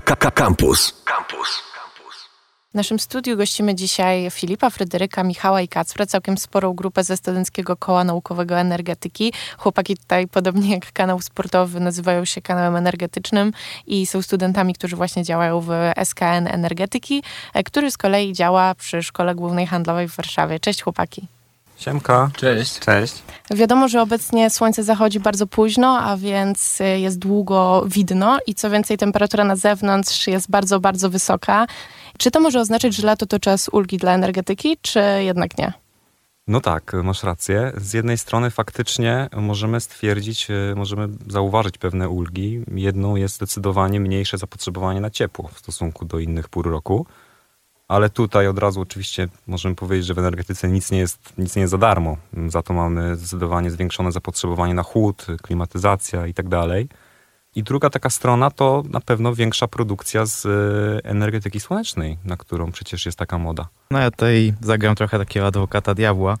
Campus. Campus. W naszym studiu gościmy dzisiaj Filipa, Fryderyka, Michała i Kacpra, całkiem sporą grupę ze Studenckiego Koła Naukowego Energetyki. Chłopaki tutaj, podobnie jak kanał sportowy, nazywają się kanałem energetycznym i są studentami, którzy właśnie działają w SKN Energetyki, e, który z kolei działa przy Szkole Głównej Handlowej w Warszawie. Cześć chłopaki. Siemka. Cześć. Cześć. Wiadomo, że obecnie słońce zachodzi bardzo późno, a więc jest długo widno i co więcej temperatura na zewnątrz jest bardzo, bardzo wysoka. Czy to może oznaczać, że lato to czas ulgi dla energetyki, czy jednak nie? No tak, masz rację. Z jednej strony faktycznie możemy stwierdzić, e, możemy zauważyć pewne ulgi. Jedną jest zdecydowanie mniejsze zapotrzebowanie na ciepło w stosunku do innych pór roku. Ale tutaj od razu oczywiście możemy powiedzieć, że w energetyce nic nie jest, nic nie jest za darmo. Za to mamy zdecydowanie zwiększone zapotrzebowanie na chłód, klimatyzacja i tak dalej. I druga taka strona to na pewno większa produkcja z e, energetyki słonecznej, na którą przecież jest taka moda. No ja tutaj zagram trochę takiego adwokata diabła.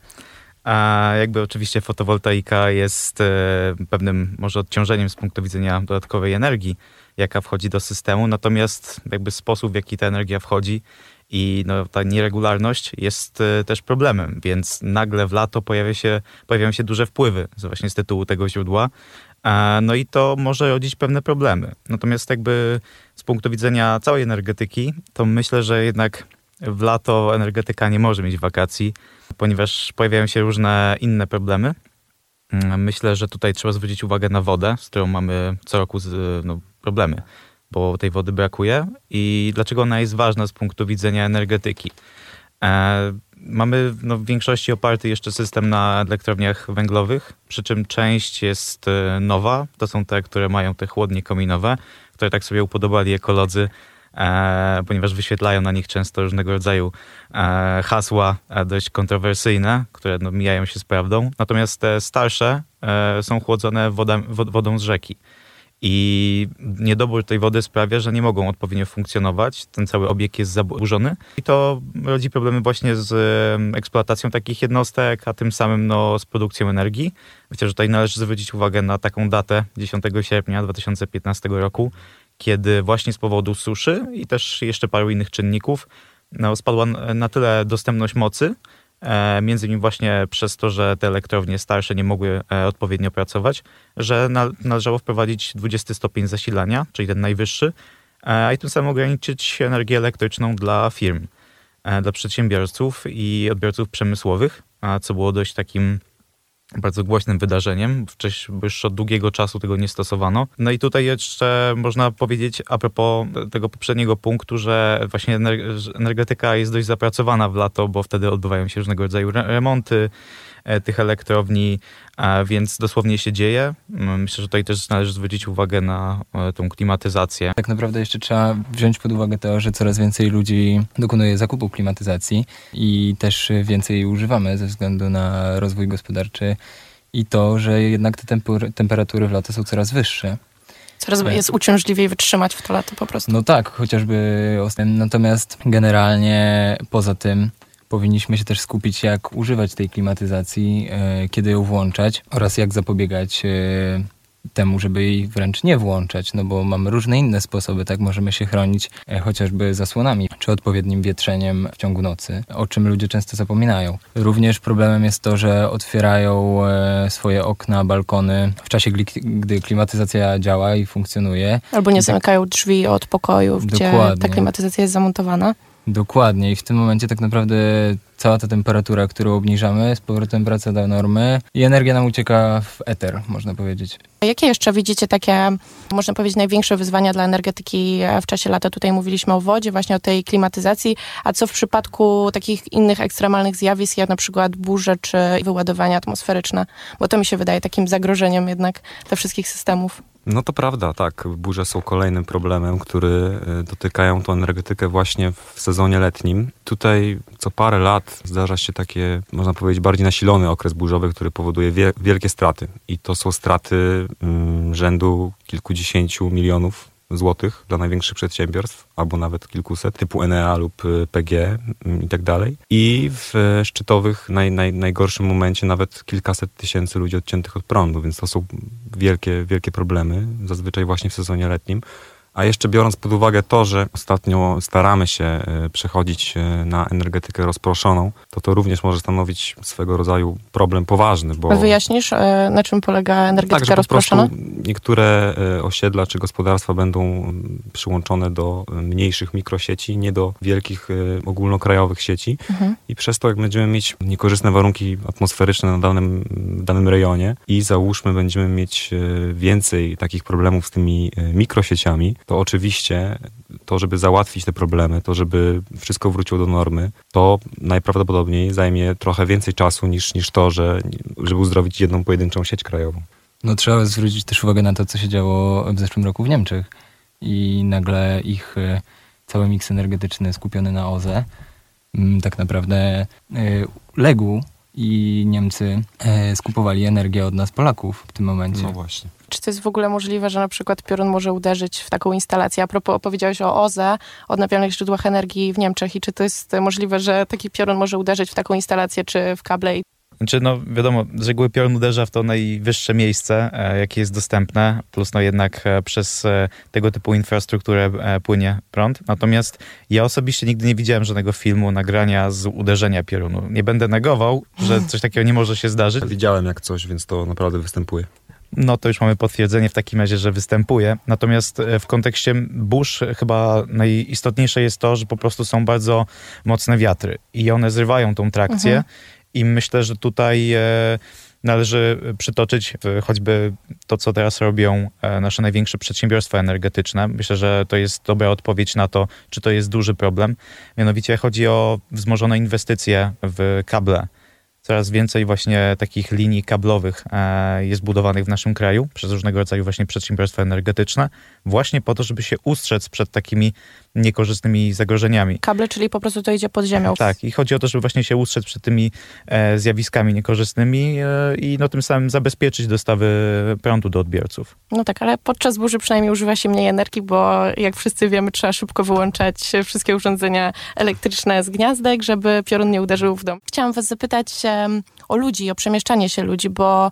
A jakby oczywiście fotowoltaika jest e, pewnym może odciążeniem z punktu widzenia dodatkowej energii, jaka wchodzi do systemu, natomiast jakby sposób, w jaki ta energia wchodzi i no, ta nieregularność jest e, też problemem, więc nagle w lato pojawia się, pojawiają się duże wpływy właśnie z tytułu tego źródła, no i to może rodzić pewne problemy. Natomiast jakby z punktu widzenia całej energetyki, to myślę, że jednak w lato energetyka nie może mieć wakacji, ponieważ pojawiają się różne inne problemy. Mm, myślę, że tutaj trzeba zwrócić uwagę na wodę, z którą mamy co roku no, problemy, bo tej wody brakuje. I dlaczego ona jest ważna z punktu widzenia energetyki? E, mamy no, w większości oparty jeszcze system na elektrowniach węglowych, przy czym część jest e, nowa. To są te, które mają te chłodnie kominowe, które tak sobie upodobali ekolodzy, e, ponieważ wyświetlają na nich często różnego rodzaju e, hasła e, dość kontrowersyjne, które no, mijają się z prawdą. Natomiast te starsze e, są chłodzone woda, wodą z rzeki. I niedobór tej wody sprawia, że nie mogą odpowiednio funkcjonować. Ten cały obiekt jest zaburzony i to rodzi problemy właśnie z eksploatacją takich jednostek, a tym samym no, z produkcją energii. Że tutaj należy zwrócić uwagę na taką datę 10 sierpnia 2015 roku, kiedy właśnie z powodu suszy i też jeszcze paru innych czynników no, spadła na tyle dostępność mocy, między innymi właśnie przez to, że te elektrownie starsze nie mogły e, odpowiednio pracować, że należało wprowadzić 20 stopień zasilania, czyli ten najwyższy, e, a i tym samym ograniczyć energię elektryczną dla firm, dla przedsiębiorców i odbiorców przemysłowych, co było dość takim bardzo głośnym wydarzeniem. Wcześniej już od długiego czasu tego nie stosowano. No i tutaj jeszcze można powiedzieć a propos tego poprzedniego punktu, że właśnie energetyka jest dość zapracowana w lato, bo wtedy odbywają się różnego rodzaju remonty, tych elektrowni, więc dosłownie się dzieje. Mm, myślę, że tutaj też należy zwrócić uwagę na e, tą klimatyzację. Tak naprawdę jeszcze trzeba wziąć pod uwagę to, że coraz więcej ludzi dokonuje zakupu klimatyzacji i też więcej używamy ze względu na rozwój gospodarczy i to, że jednak te temperatury w lato są coraz wyższe. Coraz jest uciążliwiej wytrzymać w to lato po prostu. No tak, chociażby natomiast generalnie poza tym powinniśmy się też skupić, jak używać tej klimatyzacji, e, kiedy ją włączać oraz jak zapobiegać e, temu, żeby jej wręcz nie włączać, no bo mamy różne inne sposoby, tak możemy się chronić e, chociażby zasłonami czy odpowiednim wietrzeniem w ciągu nocy, o czym ludzie często zapominają. Również problemem jest to, że otwierają swoje okna, balkony w czasie, gdy klimatyzacja działa i funkcjonuje. Albo nie tak zamykają drzwi od pokojów, gdzie ta klimatyzacja jest zamontowana. Dokładnie. I w tym momencie tak naprawdę cała ta temperatura, którą obniżamy, z powrotem wraca do normy i energia nam ucieka w eter, można powiedzieć. Jakie jeszcze widzicie takie, można powiedzieć, największe wyzwania dla energetyki w czasie lata? Tutaj mówiliśmy o wodzie, właśnie o tej klimatyzacji, a co w przypadku takich innych ekstremalnych zjawisk, jak na przykład burze czy wyładowania atmosferyczne? Bo to mi się wydaje takim zagrożeniem jednak dla wszystkich systemów. No to prawda, tak. Burze są kolejnym problemem, który y, dotykają tą energetykę właśnie w sezonie letnim. Tutaj co parę lat zdarza się takie, można powiedzieć, bardziej nasilony okres burzowy, który powoduje wie, wielkie straty. I to są straty mm, rzędu kilkudziesięciu milionów złotych dla największych przedsiębiorstw, albo nawet kilkuset, typu Enea lub y, PG mm, i tak dalej. I w szczytowych, naj, naj, najgorszym momencie nawet kilkaset tysięcy ludzi odciętych od prądu, więc to są wielkie, wielkie problemy, zazwyczaj właśnie w sezonie letnim. A jeszcze biorąc pod uwagę to, że ostatnio staramy się e, przechodzić e, na energetykę rozproszoną, to to również może stanowić swego rodzaju problem poważny. Bo... Wyjaśnisz, e, na czym polega energetyka tak, że rozproszona? Po prostu niektóre osiedla czy gospodarstwa będą przyłączone do mniejszych mikrosieci, nie do wielkich ogólnokrajowych sieci mhm. i przez to jak będziemy mieć niekorzystne warunki atmosferyczne na danym, danym rejonie i załóżmy będziemy mieć więcej takich problemów z tymi mikrosieciami, to oczywiście to, żeby załatwić te problemy, to, żeby wszystko wróciło do normy, to najprawdopodobniej zajmie trochę więcej czasu niż, niż to, że, żeby uzdrowić jedną pojedynczą sieć krajową. No trzeba zwrócić też uwagę na to, co się działo w zeszłym roku w Niemczech i nagle ich e, cały miks energetyczny skupiony na OZE mm, tak naprawdę e, legł i Niemcy e, skupowali energię od nas Polaków w tym momencie. No właśnie. Czy to jest w ogóle możliwe, że na przykład piorun może uderzyć w taką instalację? A propos opowiedziałeś o OZE, odnawialnych źródłach energii w Niemczech i czy to jest możliwe, że taki piorun może uderzyć w taką instalację czy w kable znaczy, no wiadomo, z reguły piorun uderza w to najwyższe miejsce, e, jakie jest dostępne, plus no jednak e, przez e, tego typu infrastrukturę e, płynie prąd. Natomiast ja osobiście nigdy nie widziałem żadnego filmu, nagrania z uderzenia piorunu. Nie będę negował, że coś takiego nie może się zdarzyć. Widziałem jak coś, więc to naprawdę występuje no to już mamy potwierdzenie w takim razie, że występuje. Natomiast e, w kontekście burz chyba najistotniejsze jest to, że po prostu są bardzo mocne wiatry i one zrywają tą trakcję mhm. i myślę, że tutaj e, należy przytoczyć e, choćby to, co teraz robią nasze największe przedsiębiorstwa energetyczne. Myślę, że to jest dobra odpowiedź na to, czy to jest duży problem. Mianowicie chodzi o wzmożone inwestycje w kable coraz więcej właśnie takich linii kablowych e, jest budowanych w naszym kraju przez różnego rodzaju właśnie przedsiębiorstwa energetyczne, właśnie po to, żeby się ustrzec przed takimi niekorzystnymi zagrożeniami. Kable, czyli po prostu to idzie pod ziemią. Tak, i chodzi o to, żeby właśnie się ustrzec przed tymi e, zjawiskami niekorzystnymi e, i no tym samym zabezpieczyć dostawy prądu do odbiorców. No tak, ale podczas burzy przynajmniej używa się mniej energii, bo jak wszyscy wiemy, trzeba szybko wyłączać wszystkie urządzenia elektryczne z gniazdek, żeby piorun nie uderzył w dom. Chciałam was zapytać o ludzi, o przemieszczanie się ludzi, bo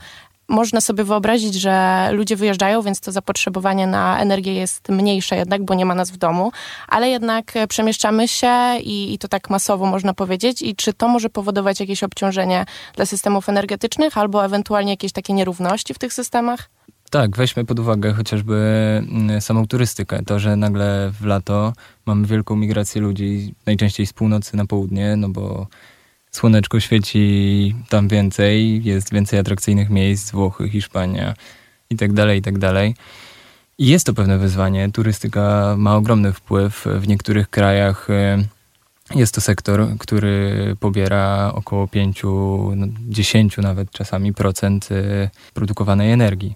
można sobie wyobrazić, że ludzie wyjeżdżają, więc to zapotrzebowanie na energię jest mniejsze jednak, bo nie ma nas w domu, ale jednak przemieszczamy się i, i, to tak masowo można powiedzieć. I czy to może powodować jakieś obciążenie dla systemów energetycznych albo ewentualnie jakieś takie nierówności w tych systemach? Tak, weźmy pod uwagę chociażby mm, samą turystykę. To, że nagle w lato mamy wielką migrację ludzi, najczęściej z północy na południe, no bo słoneczko świeci tam więcej, jest więcej atrakcyjnych miejsc, Włochy, Hiszpania i tak dalej, i tak dalej. I jest to pewne wyzwanie. Turystyka ma ogromny wpływ. W niektórych krajach jest to sektor, który pobiera około 5, 10 no, nawet czasami procent e, produkowanej energii.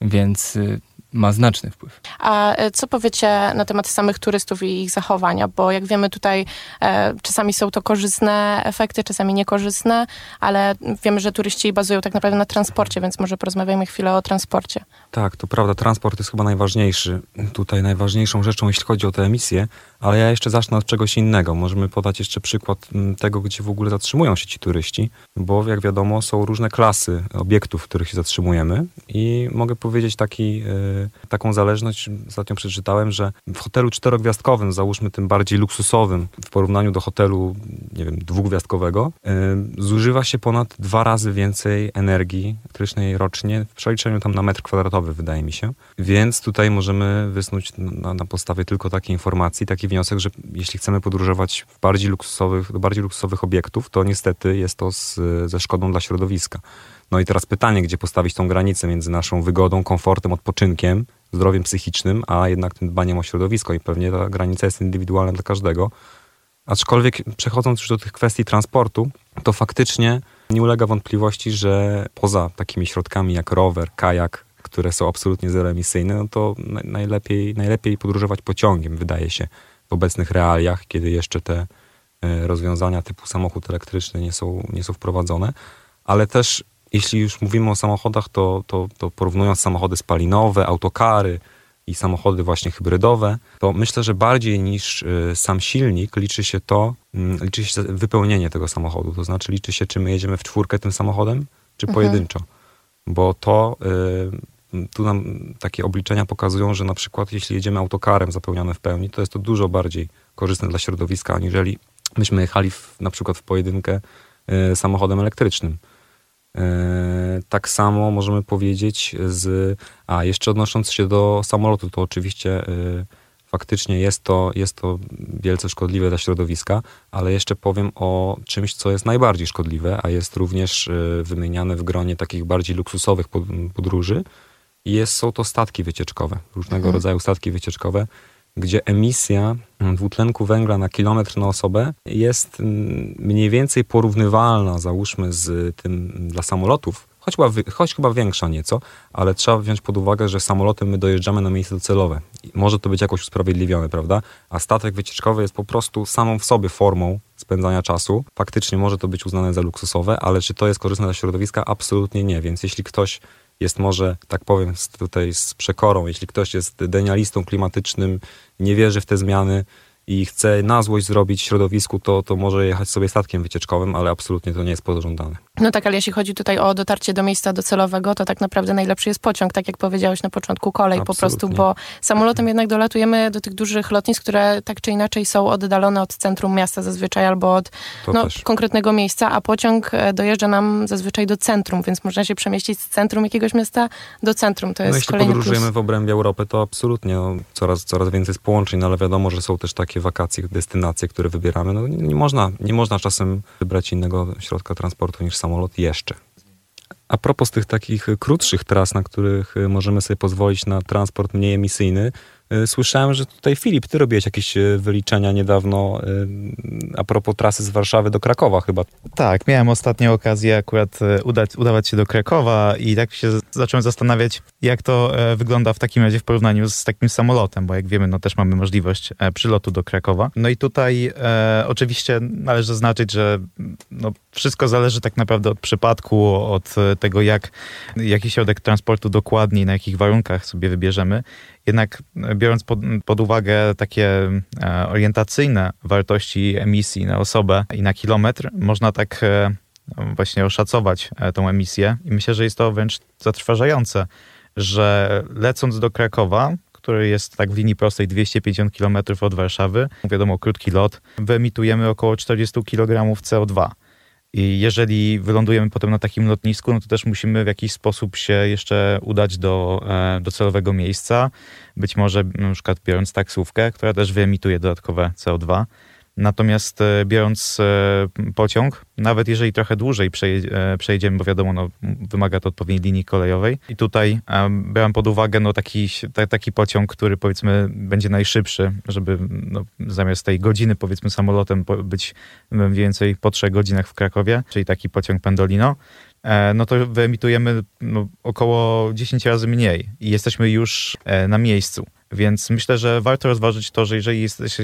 Więc e, ma znaczny wpływ. A e, co powiecie na temat samych turystów i ich zachowania? Bo jak wiemy tutaj e, czasami są to korzystne efekty, czasami niekorzystne, ale wiemy, że turyści bazują tak naprawdę na transporcie, więc może porozmawiajmy chwilę o transporcie. Tak, to prawda. Transport jest chyba najważniejszy. Tutaj najważniejszą rzeczą, jeśli chodzi o te emisje, ale ja jeszcze zacznę od czegoś innego. Możemy podać jeszcze przykład mm, tego, gdzie w ogóle zatrzymują się ci turyści, bo jak wiadomo są różne klasy obiektów, w których się zatrzymujemy i mogę powiedzieć taki, yy, taką zależność, ostatnio przeczytałem, że w hotelu czterogwiazdkowym, załóżmy tym bardziej luksusowym, w porównaniu do hotelu, nie wiem, dwugwiazdkowego, yy, zużywa się ponad dwa razy więcej energii elektrycznej rocznie w przeliczeniu tam na metr kwadratowy, wydaje mi się. Więc tutaj możemy wysnuć na, na podstawie tylko takiej informacji, taki wniosek, że jeśli chcemy podróżować w bardziej luksusowych, do bardziej luksusowych obiektów, to niestety jest to z, ze szkodą dla środowiska. No i teraz pytanie, gdzie postawić tą granicę między naszą wygodą, komfortem, odpoczynkiem, zdrowiem psychicznym, a jednak tym dbaniem o środowisko i pewnie ta granica jest indywidualna dla każdego. Aczkolwiek przechodząc już do tych kwestii transportu, to faktycznie nie ulega wątpliwości, że poza takimi środkami jak rower, kajak, które są absolutnie zeroemisyjne, no to najlepiej, najlepiej podróżować pociągiem, wydaje się w obecnych realiach, kiedy jeszcze te e, rozwiązania typu samochód elektryczny nie są, nie są wprowadzone, ale też jeśli już mówimy o samochodach, to, to, to porównując samochody spalinowe, autokary i samochody właśnie hybrydowe, to myślę, że bardziej niż e, sam silnik liczy się to, mm, liczy się wypełnienie tego samochodu. To znaczy liczy się, czy my jedziemy w czwórkę tym samochodem, czy mhm. pojedynczo. Bo to y, tu nam takie obliczenia pokazują, że na przykład jeśli jedziemy autokarem zapełnione w pełni, to jest to dużo bardziej korzystne dla środowiska, aniżeli myśmy jechali w, na przykład w pojedynkę y, samochodem elektrycznym. Y, tak samo możemy powiedzieć z... A, jeszcze odnosząc się do samolotu, to oczywiście y, faktycznie jest to, jest to wielce szkodliwe dla środowiska, ale jeszcze powiem o czymś, co jest najbardziej szkodliwe, a jest również wymieniane w gronie takich bardziej luksusowych podróży. Jest, są to statki wycieczkowe, różnego mhm. rodzaju statki wycieczkowe, gdzie emisja dwutlenku węgla na kilometr na osobę jest mm, mniej więcej porównywalna, załóżmy, z tym dla samolotów, choć chyba, choć chyba większa nieco, ale trzeba wziąć pod uwagę, że samolotem my dojeżdżamy na miejsce docelowe. może to być jakoś usprawiedliwione, prawda? A statek wycieczkowy jest po prostu samą w sobie formą spędzania czasu. Faktycznie może to być uznane za luksusowe, ale czy to jest korzystne dla środowiska? Absolutnie nie. Więc jeśli ktoś jest może, tak powiem tutaj z przekorą, jeśli ktoś jest denialistą klimatycznym, nie wierzy w te zmiany, i chce na złość zrobić środowisku, to, to może jechać sobie statkiem wycieczkowym, ale absolutnie to nie jest pożądane. No tak, ale jeśli chodzi tutaj o dotarcie do miejsca docelowego, to tak naprawdę najlepszy jest pociąg, tak jak powiedziałeś na początku, kolej absolutnie. po prostu, bo samolotem jednak dolatujemy do tych dużych lotnisk, które tak czy inaczej są oddalone od centrum miasta zazwyczaj albo od no, konkretnego miejsca, a pociąg e, dojeżdża nam zazwyczaj do centrum, więc można się przemieścić z centrum jakiegoś miasta do centrum. To jest no, jeśli podróżujemy plus. w obrębie Europy, to absolutnie no, coraz, coraz więcej jest połączeń, no, ale wiadomo, że są też takie takie wakacje, destynacje, które wybieramy, no nie, nie, można, nie można czasem wybrać innego środka transportu niż samolot jeszcze. A propos tych takich krótszych tras, na których możemy sobie pozwolić na transport mniej emisyjny, słyszałem, że tutaj Filip, ty robiłeś jakieś e, wyliczenia niedawno e, a propos trasy z Warszawy do Krakowa chyba. Tak, miałem ostatnio okazję akurat udać, udawać się do Krakowa i tak się zacząłem zastanawiać, jak to wygląda w takim razie w porównaniu z takim samolotem, bo jak wiemy, no też mamy możliwość przylotu do Krakowa. No i tutaj e, oczywiście należy zaznaczyć, że no, wszystko zależy tak naprawdę od przypadku, od tego, jak, jaki środek transportu dokładniej, na jakich warunkach sobie wybierzemy. Jednak e, biorąc pod, pod, uwagę takie e, orientacyjne wartości emisji na osobę i na kilometr, można tak e, właśnie oszacować tą emisję i myślę, że jest to wręcz zatrważające, że lecąc do Krakowa, który jest tak w linii prostej 250 km od Warszawy, wiadomo, krótki lot, wyemitujemy około 40 kg CO2. I jeżeli wylądujemy potem na takim lotnisku, no to też musimy w jakiś sposób się jeszcze udać do e, docelowego miejsca. Być może na przykład biorąc taksówkę, która też wyemituje dodatkowe CO2. Natomiast e, biorąc e, pociąg, nawet jeżeli trochę dłużej e, przejdziemy, bo wiadomo, no, wymaga to odpowiedniej linii kolejowej. I tutaj brałem pod uwagę no, taki, taki pociąg, który powiedzmy będzie najszybszy, żeby no, zamiast tej godziny powiedzmy samolotem być mniej więcej po trzech godzinach w Krakowie, czyli taki pociąg Pendolino no to wyemitujemy no, około 10 razy mniej i jesteśmy już na miejscu. Więc myślę, że warto rozważyć to, że jeżeli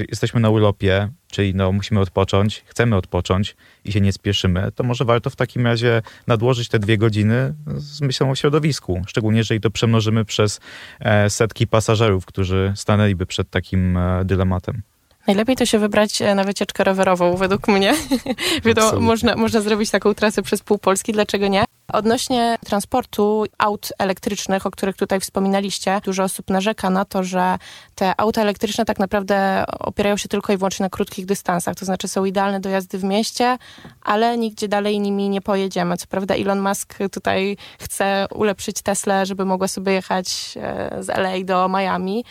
jesteśmy na urlopie, czyli no musimy odpocząć, chcemy odpocząć i się nie spieszymy, to może warto w takim razie nadłożyć te dwie godziny z myślą o środowisku. Szczególnie jeżeli to przemnożymy przez e, setki pasażerów, którzy stanęliby przed takim e, dylematem. Najlepiej to się wybrać e, na wycieczkę rowerową, według mnie. Wiadomo, można, można zrobić taką trasę przez pół Polski, dlaczego nie? Odnośnie transportu aut elektrycznych, o których tutaj wspominaliście, dużo osób narzeka na to, że te auta elektryczne tak naprawdę opierają się tylko i wyłącznie na krótkich dystansach, to znaczy są idealne do jazdy w mieście, ale nigdzie dalej nimi nie pojedziemy. Co prawda Elon Musk tutaj chce ulepszyć Tesla, żeby mogła sobie jechać e, z LA do Miami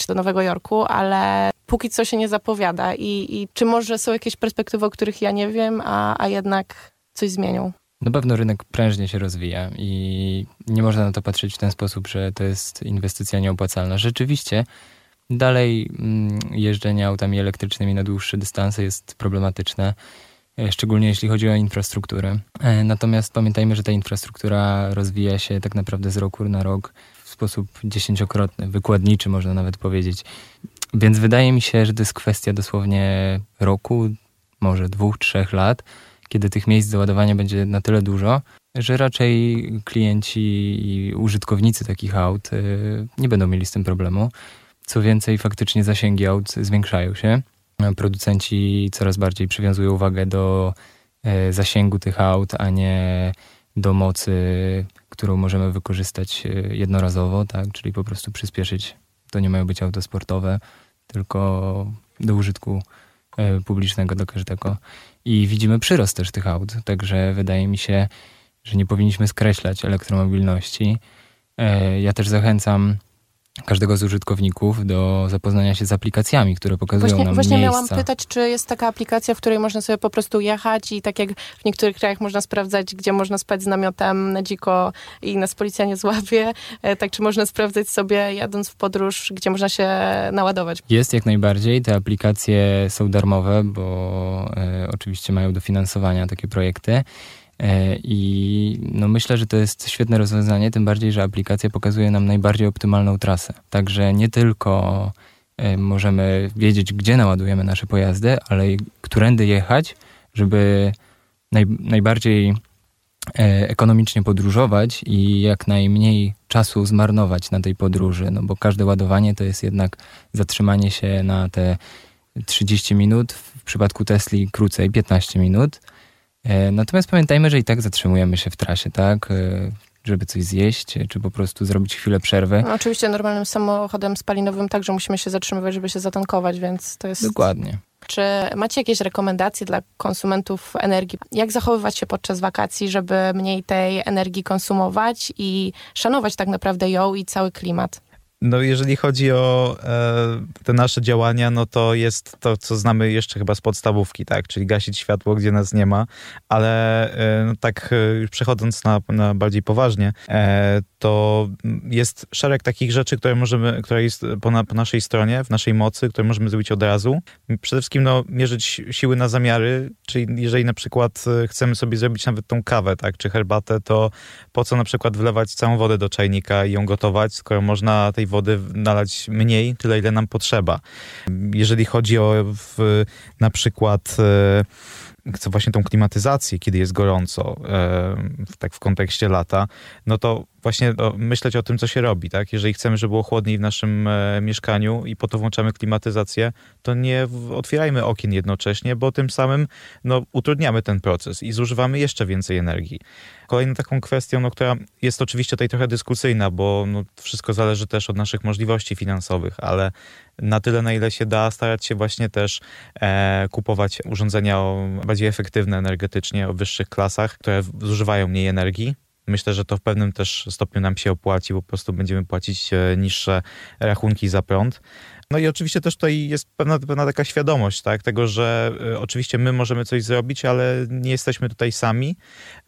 czy do Nowego Jorku, ale póki co się nie zapowiada i, i czy może są jakieś perspektywy, o których ja nie wiem, a, a jednak coś zmienią? Na pewno rynek prężnie się rozwija i nie można na to patrzeć w ten sposób, że to jest inwestycja nieopłacalna. Rzeczywiście dalej mm, jeżdżenie autami elektrycznymi na dłuższe dystanse jest problematyczne, e, szczególnie jeśli chodzi o infrastrukturę. E, natomiast pamiętajmy, że ta infrastruktura rozwija się tak naprawdę z roku na rok w sposób dziesięciokrotny, wykładniczy można nawet powiedzieć. Więc wydaje mi się, że to jest kwestia dosłownie roku, może dwóch, trzech lat, kiedy tych miejsc do ładowania będzie na tyle dużo, że raczej klienci i użytkownicy takich aut y, nie będą mieli z tym problemu. Co więcej, faktycznie zasięgi aut zwiększają się. Producenci coraz bardziej przywiązują uwagę do y, zasięgu tych aut, a nie do mocy, którą możemy wykorzystać e, jednorazowo, tak? czyli po prostu przyspieszyć. To nie mają być auto sportowe, tylko do użytku publicznego do każdego. I widzimy przyrost też tych aut, także wydaje mi się, że nie powinniśmy skreślać elektromobilności. E, ja też zachęcam każdego z użytkowników do zapoznania się z aplikacjami, które pokazują właśnie, nam Właśnie miejsca. miałam pytać, czy jest taka aplikacja, w której można sobie po prostu jechać i tak jak w niektórych krajach można sprawdzać, gdzie można spać z namiotem na dziko i nas policja nie złapie, e, tak czy można sprawdzać sobie jadąc w podróż, gdzie można się naładować? Jest jak najbardziej. Te aplikacje są darmowe, bo e, oczywiście mają dofinansowania takie projekty. E, I no myślę, że to jest świetne rozwiązanie, tym bardziej, że aplikacja pokazuje nam najbardziej optymalną trasę. Także nie tylko e, możemy wiedzieć, gdzie naładujemy nasze pojazdy, ale i którędy jechać, żeby naj, najbardziej e, ekonomicznie podróżować i jak najmniej czasu zmarnować na tej podróży, no bo każde ładowanie to jest jednak zatrzymanie się na te 30 minut, w przypadku Tesli krócej 15 minut. E, natomiast pamiętajmy, że i tak zatrzymujemy się w trasie, tak? E, żeby coś zjeść, czy po prostu zrobić chwilę przerwy. No, oczywiście normalnym samochodem spalinowym także musimy się zatrzymywać, żeby się zatankować, więc to jest... Dokładnie. Czy macie jakieś rekomendacje dla konsumentów energii? Jak zachowywać się podczas wakacji, żeby mniej tej energii konsumować i szanować tak naprawdę ją i cały klimat? No jeżeli chodzi o e, te nasze działania, no to jest to, co znamy jeszcze chyba z podstawówki, tak? Czyli gasić światło, gdzie nas nie ma, ale e, no tak e, przechodząc na, na bardziej poważnie, e, to jest szereg takich rzeczy, które możemy, które jest po, na, po, naszej stronie, w naszej mocy, które możemy zrobić od razu. Przede wszystkim no, mierzyć siły na zamiary, czyli jeżeli na przykład e, chcemy sobie zrobić nawet tą kawę, tak, czy herbatę, to po co na przykład wlewać całą wodę do czajnika i ją gotować, skoro można tej wody nalać mniej, tyle ile nam potrzeba. Jeżeli chodzi o w, na przykład chcę właśnie tą klimatyzację, kiedy jest gorąco, tak w kontekście lata, no to właśnie myśleć o tym, co się robi, tak? Jeżeli chcemy, żeby było chłodniej w naszym e, mieszkaniu i po to włączamy klimatyzację, to nie otwierajmy okien jednocześnie, bo tym samym no, utrudniamy ten proces i zużywamy jeszcze więcej energii. Kolejną taką kwestią, no, która jest oczywiście tutaj trochę dyskusyjna, bo no, wszystko zależy też od naszych możliwości finansowych, ale na tyle, na ile się da, starać się właśnie też e, kupować urządzenia bardziej efektywne energetycznie, o wyższych klasach, które zużywają mniej energii, Myślę, że to w pewnym też stopniu nam się opłaci, bo po prostu będziemy płacić e, niższe rachunki za prąd. No i oczywiście też tutaj jest pewna, pewna taka świadomość, tak, tego, że y, oczywiście my możemy coś zrobić, ale nie jesteśmy tutaj sami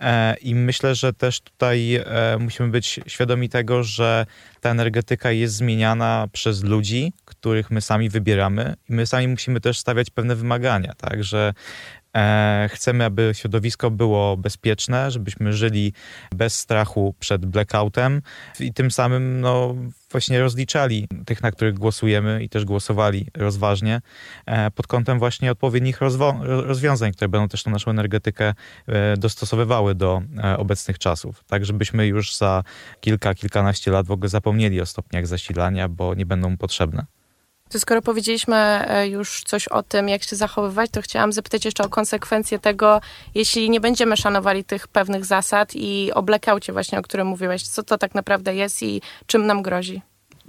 e, i myślę, że też tutaj e, musimy być świadomi tego, że ta energetyka jest zmieniana przez ludzi, których my sami wybieramy i my sami musimy też stawiać pewne wymagania, tak, że E, chcemy, aby środowisko było bezpieczne, żebyśmy żyli bez strachu przed blackoutem i tym samym no, właśnie rozliczali tych, na których głosujemy i też głosowali rozważnie e, pod kątem właśnie odpowiednich rozwiązań, które będą też tą naszą energetykę e, dostosowywały do obecnych czasów. Tak, żebyśmy już za kilka, kilkanaście lat w ogóle zapomnieli o stopniach zasilania, bo nie będą potrzebne. To skoro powiedzieliśmy e, już coś o tym, jak się zachowywać, to chciałam zapytać jeszcze o konsekwencje tego, jeśli nie będziemy szanowali tych pewnych zasad i o blackoutie właśnie, o którym mówiłeś. Co to tak naprawdę jest i czym nam grozi?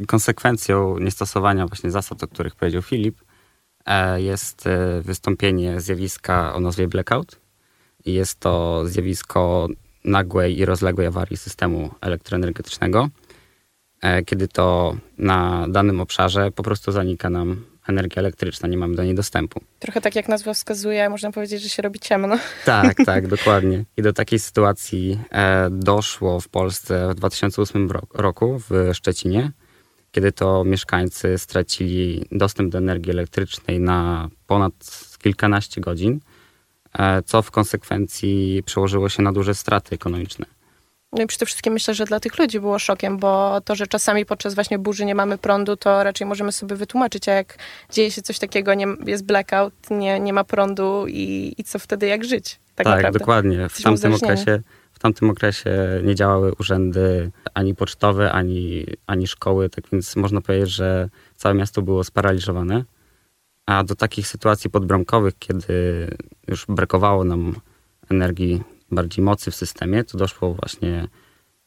Konsekwencją niestosowania właśnie zasad, o których powiedział Filip, e, jest e, wystąpienie zjawiska o nazwie blackout. Jest to zjawisko nagłej i rozległej awarii systemu elektroenergetycznego kiedy to na danym obszarze po prostu zanika nam energia elektryczna, nie mamy do niej dostępu. Trochę tak jak nazwa wskazuje, można powiedzieć, że się robi ciemno. Tak, tak, dokładnie. I do takiej sytuacji e, doszło w Polsce w 2008 roku w Szczecinie, kiedy to mieszkańcy stracili dostęp do energii elektrycznej na ponad kilkanaście godzin, e, co w konsekwencji przełożyło się na duże straty ekonomiczne. No i przede wszystkim myślę, że dla tych ludzi było szokiem, bo to, że czasami podczas właśnie burzy nie mamy prądu, to raczej możemy sobie wytłumaczyć, a jak dzieje się coś takiego, nie, jest blackout, nie, nie ma prądu i, i co wtedy, jak żyć? Tak, tak naprawdę. dokładnie. W tamtym, okresie, w tamtym okresie nie działały urzędy ani pocztowe, ani, ani szkoły, tak więc można powiedzieć, że całe miasto było sparaliżowane. A do takich sytuacji podbramkowych, kiedy już brakowało nam energii bardziej mocy w systemie, to doszło właśnie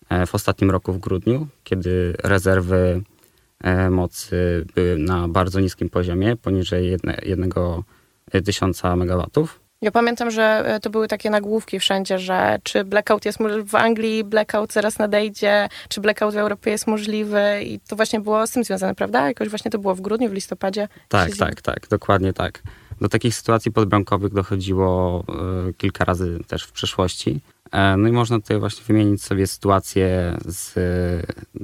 e, w ostatnim roku w grudniu, kiedy rezerwy e, mocy były na bardzo niskim poziomie, poniżej 1 tysiąca megawatów. Ja pamiętam, że e, to były takie nagłówki wszędzie, że czy blackout jest w Anglii, blackout zaraz nadejdzie, czy blackout w Europie jest możliwy i to właśnie było z tym związane, prawda? Jakoś właśnie to było w grudniu, w listopadzie. Tak, tak, tak, dokładnie tak. Do takich sytuacji podbramkowych dochodziło y, kilka razy też w przeszłości. E, no i można tutaj właśnie wymienić sobie sytuację z,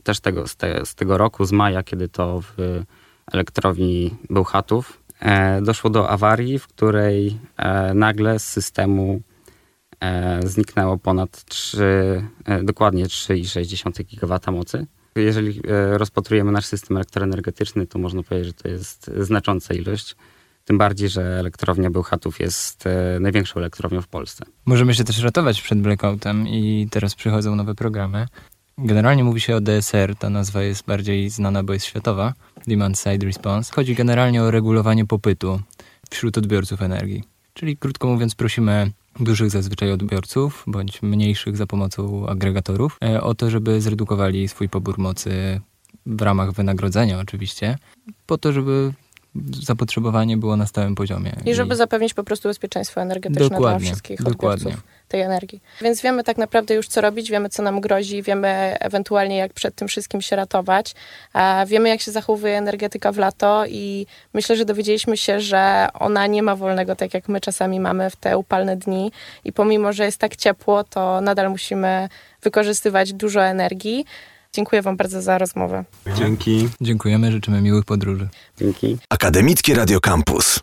też tego, z, te, z tego roku, z maja, kiedy to w elektrowni Bełchatów e, doszło do awarii, w której e, nagle z systemu zniknęło ponad 3, dokładnie 3,6 GW mocy. Jeżeli rozpatrujemy nasz system elektroenergetyczny, to można powiedzieć, że to jest znacząca ilość. Tym bardziej, że elektrownia Bełchatów jest e, największą elektrownią w Polsce. Możemy się też ratować przed blackoutem i teraz przychodzą nowe programy. Generalnie mówi się o DSR, ta nazwa jest bardziej znana, bo jest światowa, Demand Side Response. Chodzi generalnie o regulowanie popytu wśród odbiorców energii. Czyli krótko mówiąc prosimy dużych zazwyczaj odbiorców, bądź mniejszych za pomocą agregatorów, e, o to, żeby zredukowali swój pobór mocy w ramach wynagrodzenia oczywiście, po to, żeby zapotrzebowanie było na stałym poziomie. I żeby I... zapewnić po prostu bezpieczeństwo energetyczne dokładnie, dla wszystkich dokładnie. odbiorców tej energii. Więc wiemy tak naprawdę już, co robić, wiemy, co nam grozi, wiemy ewentualnie, jak przed tym wszystkim się ratować. Wiemy, jak się zachowuje energetyka w lato i myślę, że dowiedzieliśmy się, że ona nie ma wolnego, tak jak my czasami mamy w te upalne dni i pomimo, że jest tak ciepło, to nadal musimy wykorzystywać dużo energii. Dziękuję Wam bardzo za rozmowę. Dzięki. Dziękujemy, życzymy miłych podróży. Dzięki. Akademickie Radio Campus.